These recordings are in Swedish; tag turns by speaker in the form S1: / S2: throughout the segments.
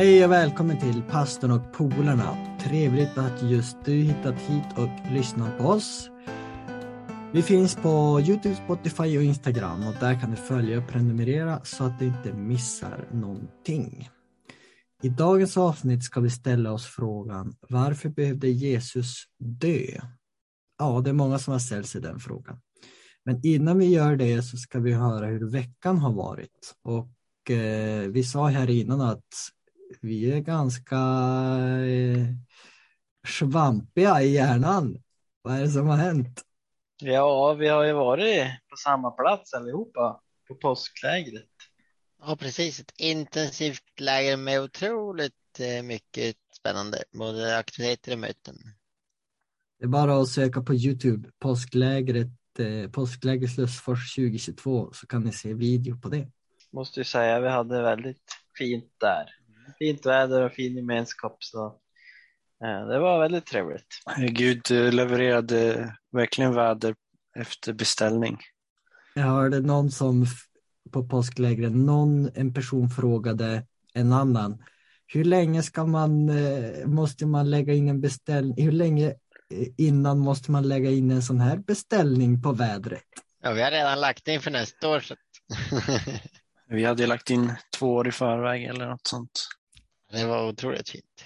S1: Hej och välkommen till Pastorn och polarna. Trevligt att just du hittat hit och lyssnat på oss. Vi finns på Youtube, Spotify och Instagram och där kan du följa och prenumerera så att du inte missar någonting. I dagens avsnitt ska vi ställa oss frågan varför behövde Jesus dö? Ja, det är många som har ställt sig den frågan. Men innan vi gör det så ska vi höra hur veckan har varit. Och eh, vi sa här innan att vi är ganska eh, svampiga i hjärnan. Vad är det som har hänt?
S2: Ja, vi har ju varit på samma plats allihopa på påsklägret.
S3: Ja, precis. Ett intensivt läger med otroligt eh, mycket spännande, både aktiviteter och möten.
S1: Det är bara att söka på Youtube, påsklägret, eh, påskläger Slussfors 2022 så kan ni se video på det.
S2: Måste ju säga, vi hade väldigt fint där. Fint väder och fin gemenskap så eh, det var väldigt trevligt.
S4: Gud levererade verkligen väder efter beställning.
S1: Jag hörde någon som på påsklägret, någon, en person frågade en annan, hur länge ska man, eh, måste man lägga in en beställning, hur länge eh, innan måste man lägga in en sån här beställning på vädret?
S3: Ja, vi har redan lagt in för nästa år. Så...
S4: Vi hade lagt in två år i förväg eller något sånt.
S3: Det var otroligt fint.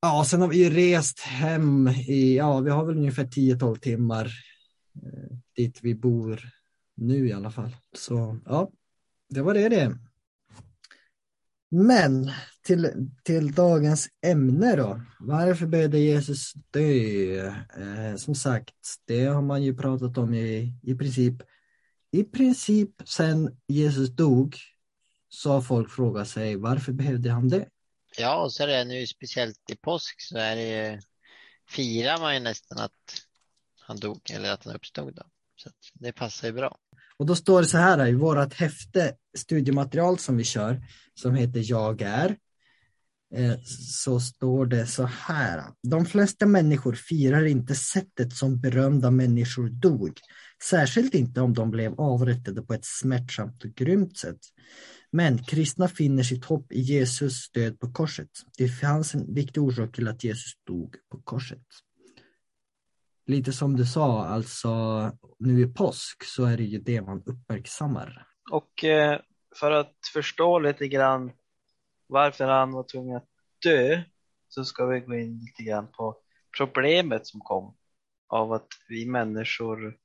S1: Ja, sen har vi ju rest hem i, ja, vi har väl ungefär 10-12 timmar eh, dit vi bor nu i alla fall. Så ja, det var det det. Men till, till dagens ämne då. Varför behövde Jesus dö? Eh, som sagt, det har man ju pratat om i, i princip. I princip sen Jesus dog så har folk frågat sig varför behövde han det?
S3: Ja, och så är det nu speciellt i påsk så är det ju, firar man ju nästan att han dog eller att han uppstod. Då. Så det passar ju bra.
S1: Och då står det så här i vårt häfte studiematerial som vi kör som heter Jag är. Eh, så står det så här. De flesta människor firar inte sättet som berömda människor dog. Särskilt inte om de blev avrättade på ett smärtsamt och grymt sätt. Men kristna finner sitt hopp i Jesus död på korset. Det fanns en viktig orsak till att Jesus dog på korset. Lite som du sa, alltså nu i påsk så är det ju det man uppmärksammar.
S2: Och eh, för att förstå lite grann varför han var tvungen att dö så ska vi gå in lite grann på problemet som kom av att vi människor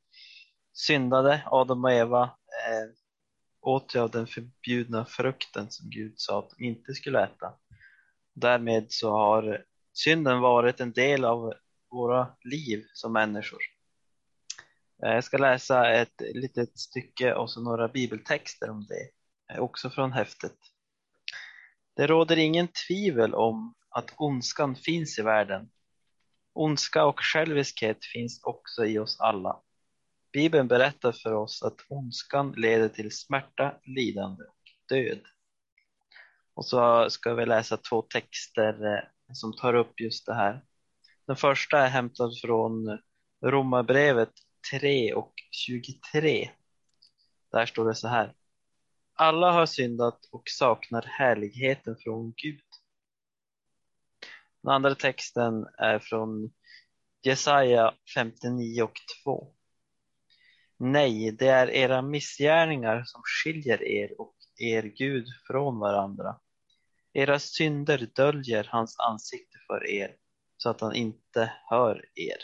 S2: syndade, Adam och Eva eh, åt åt av den förbjudna frukten som Gud sa att de inte skulle äta. Därmed så har synden varit en del av våra liv som människor. Eh, jag ska läsa ett litet stycke och så några bibeltexter om det, eh, också från häftet. Det råder ingen tvivel om att ondskan finns i världen. Ondska och själviskhet finns också i oss alla. Bibeln berättar för oss att ondskan leder till smärta, lidande och död. Och så ska vi läsa två texter eh, som tar upp just det här. Den första är hämtad från Romarbrevet 3 och 23. Där står det så här. Alla har syndat och saknar härligheten från Gud. Den andra texten är från Jesaja 59 och 2. Nej, det är era missgärningar som skiljer er och er Gud från varandra. Era synder döljer hans ansikte för er så att han inte hör er.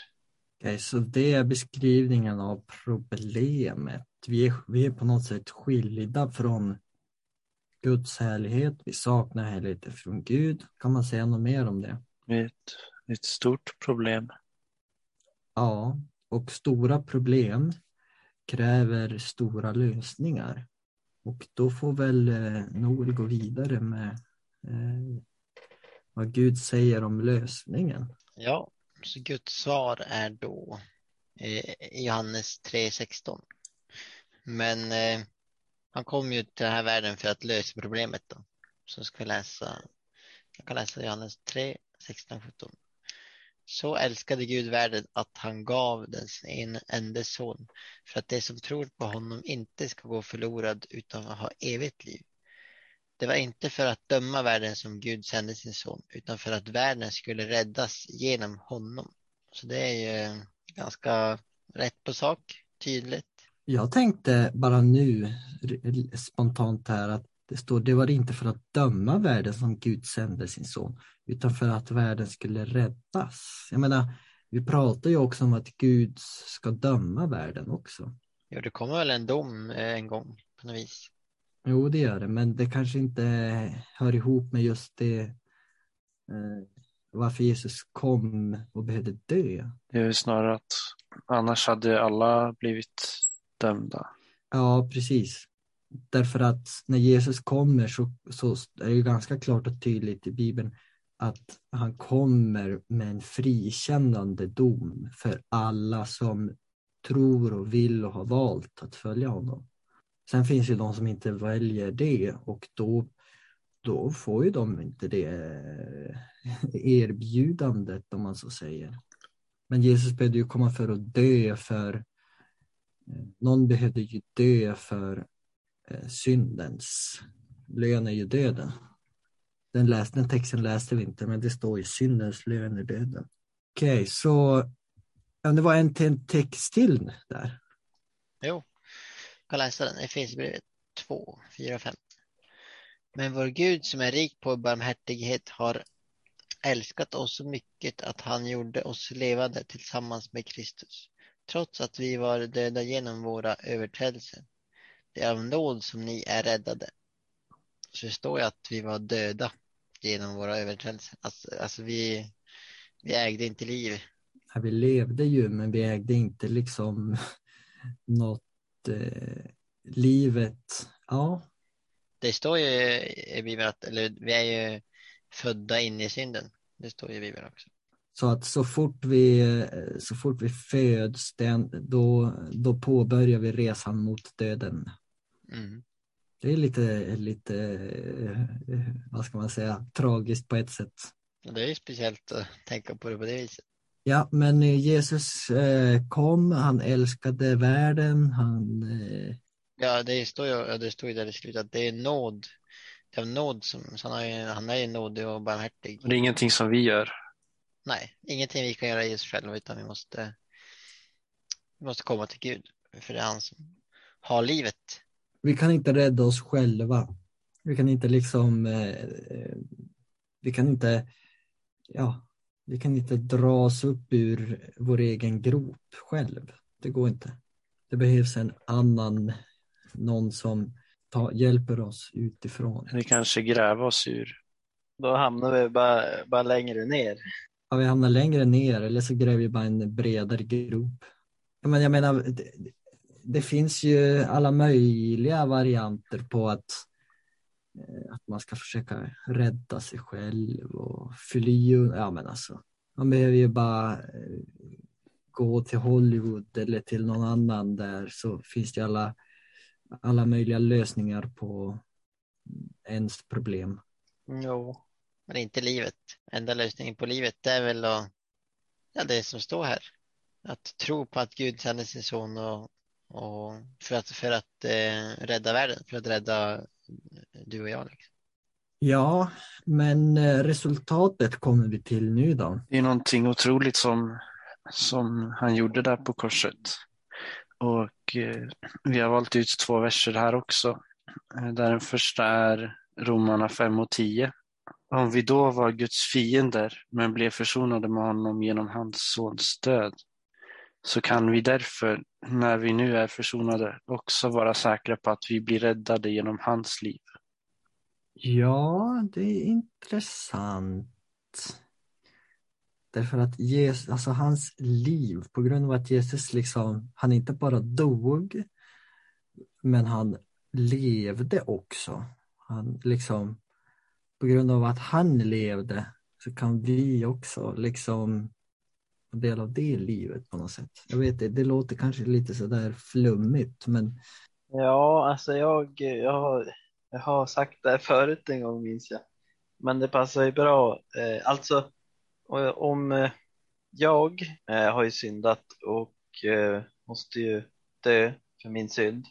S1: Okay, så det är beskrivningen av problemet. Vi är, vi är på något sätt skilda från Guds härlighet. Vi saknar härligheten från Gud. Kan man säga något mer om det?
S4: Ett, ett stort problem.
S1: Ja, och stora problem kräver stora lösningar. Och då får väl eh, Noel gå vidare med eh, vad Gud säger om lösningen.
S3: Ja, så Guds svar är då eh, Johannes 3.16. Men eh, han kom ju till den här världen för att lösa problemet då. Så ska vi läsa, jag kan läsa Johannes 3, 16, 17. Så älskade Gud världen att han gav den sin enda son för att de som tror på honom inte ska gå förlorad utan ha evigt liv. Det var inte för att döma världen som Gud sände sin son, utan för att världen skulle räddas genom honom. Så det är ju ganska rätt på sak, tydligt.
S1: Jag tänkte bara nu spontant här att det står det var inte för att döma världen som Gud sände sin son utan för att världen skulle räddas. Jag menar, vi pratar ju också om att Gud ska döma världen också.
S3: Jo, det kommer väl en dom eh, en gång på något vis.
S1: Jo, det gör det, men det kanske inte hör ihop med just det eh, varför Jesus kom och behövde dö.
S4: Det är ju snarare att annars hade alla blivit dömda.
S1: Ja, precis. Därför att när Jesus kommer så, så är det ju ganska klart och tydligt i Bibeln att han kommer med en frikännande dom för alla som tror och vill och har valt att följa honom. Sen finns ju de som inte väljer det och då, då får ju de inte det eh, erbjudandet om man så säger. Men Jesus behövde ju komma för att dö för eh, någon behövde ju dö för Eh, syndens lön är ju döden. Den, läs, den texten läste vi inte men det står ju syndens lön är döden. Okej, så ja, det var en, en text till där.
S3: Jo, jag kan läsa den. Efesierbrevet 2, 4 och 5. Men vår Gud som är rik på barmhärtighet har älskat oss så mycket att han gjorde oss levande tillsammans med Kristus, trots att vi var döda genom våra överträdelser. Det är av nåd som ni är räddade. Så det står ju att vi var döda genom våra överträdelser. Alltså, alltså vi, vi ägde inte liv.
S1: Ja, vi levde ju men vi ägde inte liksom något eh, livet. Ja,
S3: Det står ju i Bibeln att eller, vi är ju födda in i synden. Det står ju i Bibeln också.
S1: så att så fort vi, så fort vi föds den, då, då påbörjar vi resan mot döden.
S3: Mm.
S1: Det är lite, lite eh, vad ska man säga, tragiskt på ett sätt.
S3: Det är ju speciellt att tänka på det på det viset.
S1: Ja, men eh, Jesus eh, kom, han älskade världen, han,
S3: Ja, det står ju, ja, det står ju där i slutet att det är nåd. Det är nåd som, så han, är, ju- han är ju nådig och barmhärtig.
S4: Det är ingenting som vi gör.
S3: Nej, ingenting vi kan göra i oss själva utan vi måste, vi måste komma till Gud. För det är han som har livet.
S1: Vi kan inte rädda oss själva. Vi kan inte liksom, eh, eh, vi kan inte, ja, vi kan inte dra oss upp ur vår egen grop själv. Det går inte. Det behövs en annan, någon som ta, hjälper oss utifrån.
S4: Eller kanske gräva oss ur.
S2: Då hamnar vi bara, bara längre ner.
S1: Ja, vi hamnar längre ner eller så gräver vi bara en bredare grop. Men jag menar, det, finns ju alla möjliga varianter på att, eh, att man ska försöka rädda sig själv och fly. Ja, men alltså, man behöver ju bara eh, gå till Hollywood eller till någon annan där så finns det alla, alla möjliga lösningar på ens problem.
S2: Mm, jo.
S3: Men inte livet. Enda lösningen på livet det är väl att, ja, det som står här. Att tro på att Gud sände sin son och, och för att, för att eh, rädda världen, för att rädda du och jag. Liksom.
S1: Ja, men eh, resultatet kommer vi till nu då.
S4: Det är någonting otroligt som, som han gjorde där på korset. Och eh, vi har valt ut två verser här också. Eh, Där den första är Romarna 5 och 10. Om vi då var Guds fiender men blev försonade med honom genom hans sons död så kan vi därför, när vi nu är försonade, också vara säkra på att vi blir räddade genom hans liv.
S1: Ja, det är intressant. Därför att Jesus, alltså hans liv, på grund av att Jesus liksom, han inte bara dog, men han levde också. Han liksom, på grund av att han levde så kan vi också liksom få del av det livet på något sätt. Jag vet det, det låter kanske lite sådär flummigt, men
S2: Ja, alltså jag, jag, har, jag har sagt det här förut en gång minns jag. Men det passar ju bra. Eh, alltså, om eh, jag eh, har ju syndat och måste ju dö för min synd.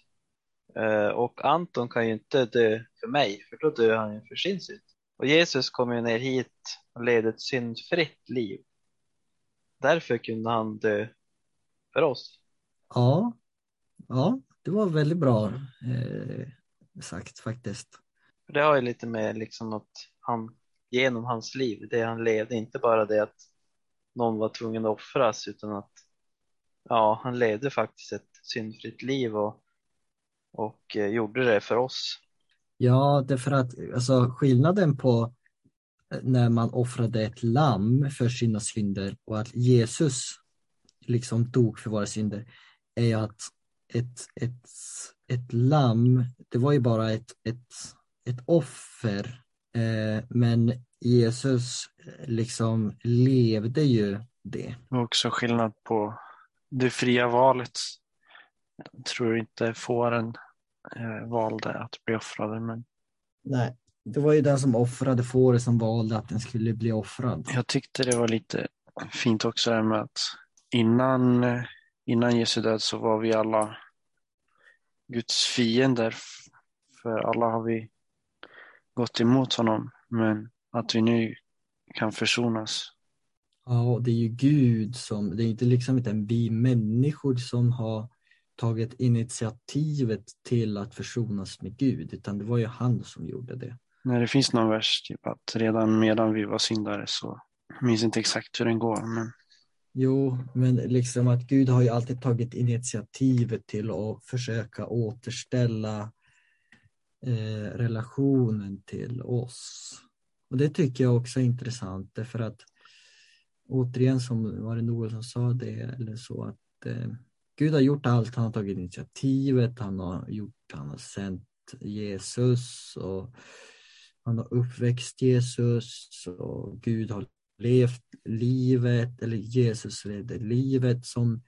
S2: Och Anton kan ju inte dö för mig, för då dör han ju för sin synd. Och Jesus kom ju ner hit och levde ett syndfritt liv. Därför kunde han dö för oss.
S1: Ja, ja, det var väldigt bra eh, sagt faktiskt.
S2: För Det har ju lite med liksom att han genom hans liv, det han levde, inte bara det att någon var tvungen att offras utan att ja, han levde faktiskt ett syndfritt liv och, och eh, gjorde det för oss.
S1: Ja, därför att alltså, skillnaden på när man offrade ett lamm för sina synder och att Jesus liksom dog för våra synder är ju att ett, ett, ett lamm, det var ju bara ett, ett, ett offer. Eh, men Jesus eh, liksom levde ju det.
S4: Det var också skillnad på det fria valet. Jag tror inte fåren eh, valde att bli offrade, men
S1: Nej, det var ju den som offrade fåret som valde att den skulle bli offrad.
S4: jag tyckte det var lite fint också det här med att innan, innan Jesu död så var vi alla Guds fiender. För alla har vi gått emot honom, men att vi nu kan försonas.
S1: Ja, det är ju Gud som, det är inte liksom inte vi människor som har tagit initiativet till att försonas med Gud, utan det var ju han som gjorde det.
S4: När det finns någon vers, typ att redan medan vi var syndare så, jag minns inte exakt hur den går, men
S1: Jo, men liksom att Gud har ju alltid tagit initiativet till att försöka återställa eh, relationen till oss. Och det tycker jag också är intressant därför att återigen som var det Noel som sa det eller så att eh, Gud har gjort allt, han har tagit initiativet, han har gjort, han har sänt Jesus och han har uppväxt Jesus och Gud har levt livet, eller Jesus levde livet som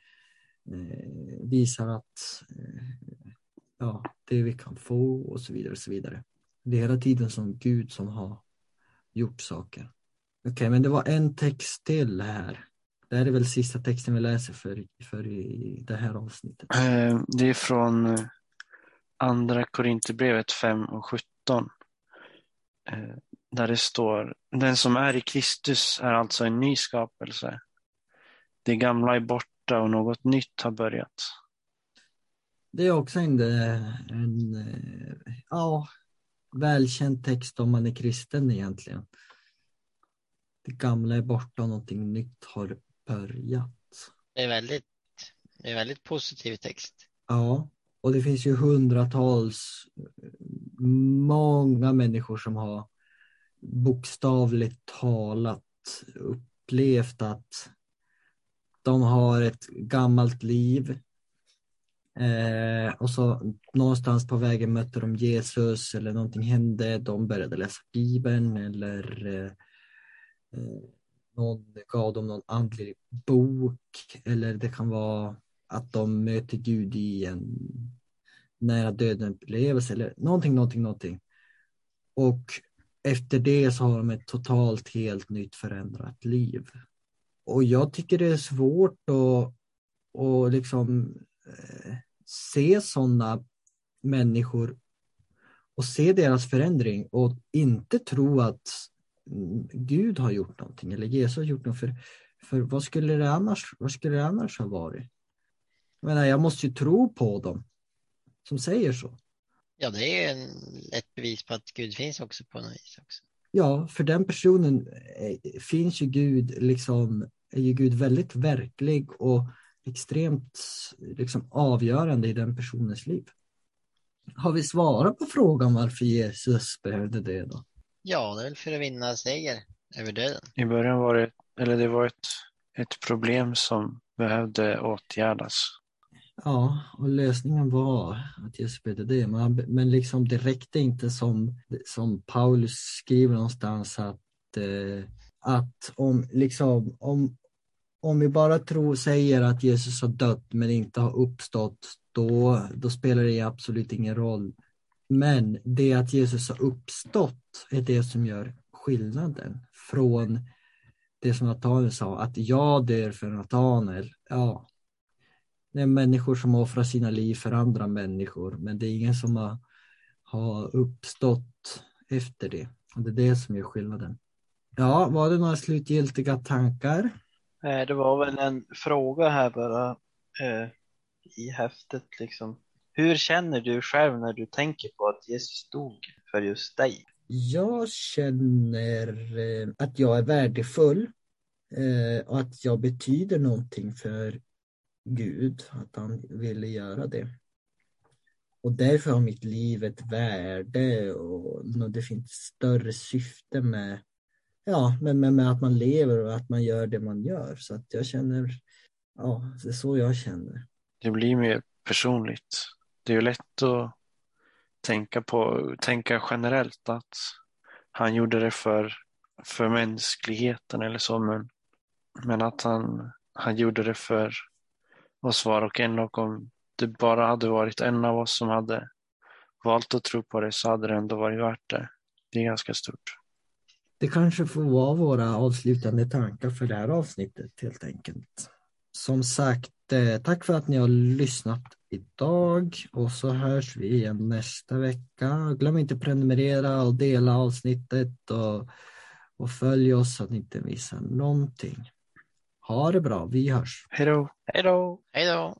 S1: eh, visar att eh, ja, det vi kan få och så vidare. och så vidare. Det är hela tiden som Gud som har gjort saker. Okej, men det var en text till här. Det här är väl sista texten vi läser för, för i det här avsnittet.
S4: Eh, det är från eh, Andra Korinthierbrevet 5 och 17 eh, Där det står, den som är i Kristus är alltså en ny skapelse. Det gamla är borta och något nytt har börjat.
S1: Det är också en, eh, en eh, ja, välkänd text om man är kristen egentligen. Det gamla är borta och någonting nytt har börjat.
S3: Det är väldigt, det är väldigt positiv text.
S1: Ja, och det finns ju hundratals, många människor som har bokstavligt talat upplevt att de har ett gammalt liv. Eh, och så någonstans på vägen mötte de Jesus eller någonting hände. De började läsa Bibeln eller eh, eh, någon gav dem någon andlig bok. Eller det kan vara att de möter Gud i en nära döden upplevelse eller någonting, någonting, någonting. Och efter det så har de ett totalt helt nytt förändrat liv. Och jag tycker det är svårt att, att liksom eh, se sådana människor och se deras förändring och inte tro att mm, Gud har gjort någonting eller Jesus har gjort något. För, för vad, skulle det annars, vad skulle det annars ha varit? Jag, menar, jag måste ju tro på dem som säger så.
S3: Ja, det är en, ett bevis på att Gud finns också på något vis också.
S1: Ja, för den personen eh, finns ju Gud, liksom, är ju Gud väldigt verklig och extremt liksom, avgörande i den personens liv. Har vi svarat på frågan varför Jesus behövde det då?
S3: Ja, det är väl för att vinna seger över döden.
S4: I början var det, eller det var ett, ett problem som behövde åtgärdas.
S1: Ja, och lösningen var att Jesus behövde det. Men, men liksom det räckte inte som, som Paulus skriver någonstans att, eh, att om, liksom, om, om vi bara tror, säger att Jesus har dött men inte har uppstått, då, då spelar det absolut ingen roll. Men det att Jesus har uppstått är det som gör skillnaden från det som Nathanael sa, att jag dör för Nathanael. Ja, det är människor som offrar sina liv för andra människor, men det är ingen som har, har uppstått efter det. Och det är det som gör skillnaden. Ja, var det några slutgiltiga tankar?
S2: Eh, Det var väl en fråga här bara eh, i häftet liksom. Hur känner du själv när du tänker på att Jesus dog för just dig?
S1: Jag känner eh, att jag är värdefull och att jag betyder någonting för Gud, att han ville göra det. Och därför har mitt liv ett värde och det finns större syfte med, ja, med, med, med att man lever och att man gör det man gör. Så att jag känner, ja, det är så jag känner.
S4: Det blir mer personligt. Det är ju lätt att tänka på, tänka generellt att han gjorde det för, för mänskligheten eller så, men, men att han, han gjorde det för oss var och en och om det bara hade varit en av oss som hade valt att tro på det så hade det ändå varit värt det. Det är ganska stort.
S1: Det kanske får vara våra avslutande tankar för det här avsnittet helt enkelt. Som sagt, eh, tack för att ni har lyssnat idag och så hörs vi igen nästa vecka. Glöm inte prenumerera och dela avsnittet och, och följ oss så att ni inte missar någonting. Ha det bra, vi hörs.
S4: Hej då!
S2: Hej då!
S3: Hej då!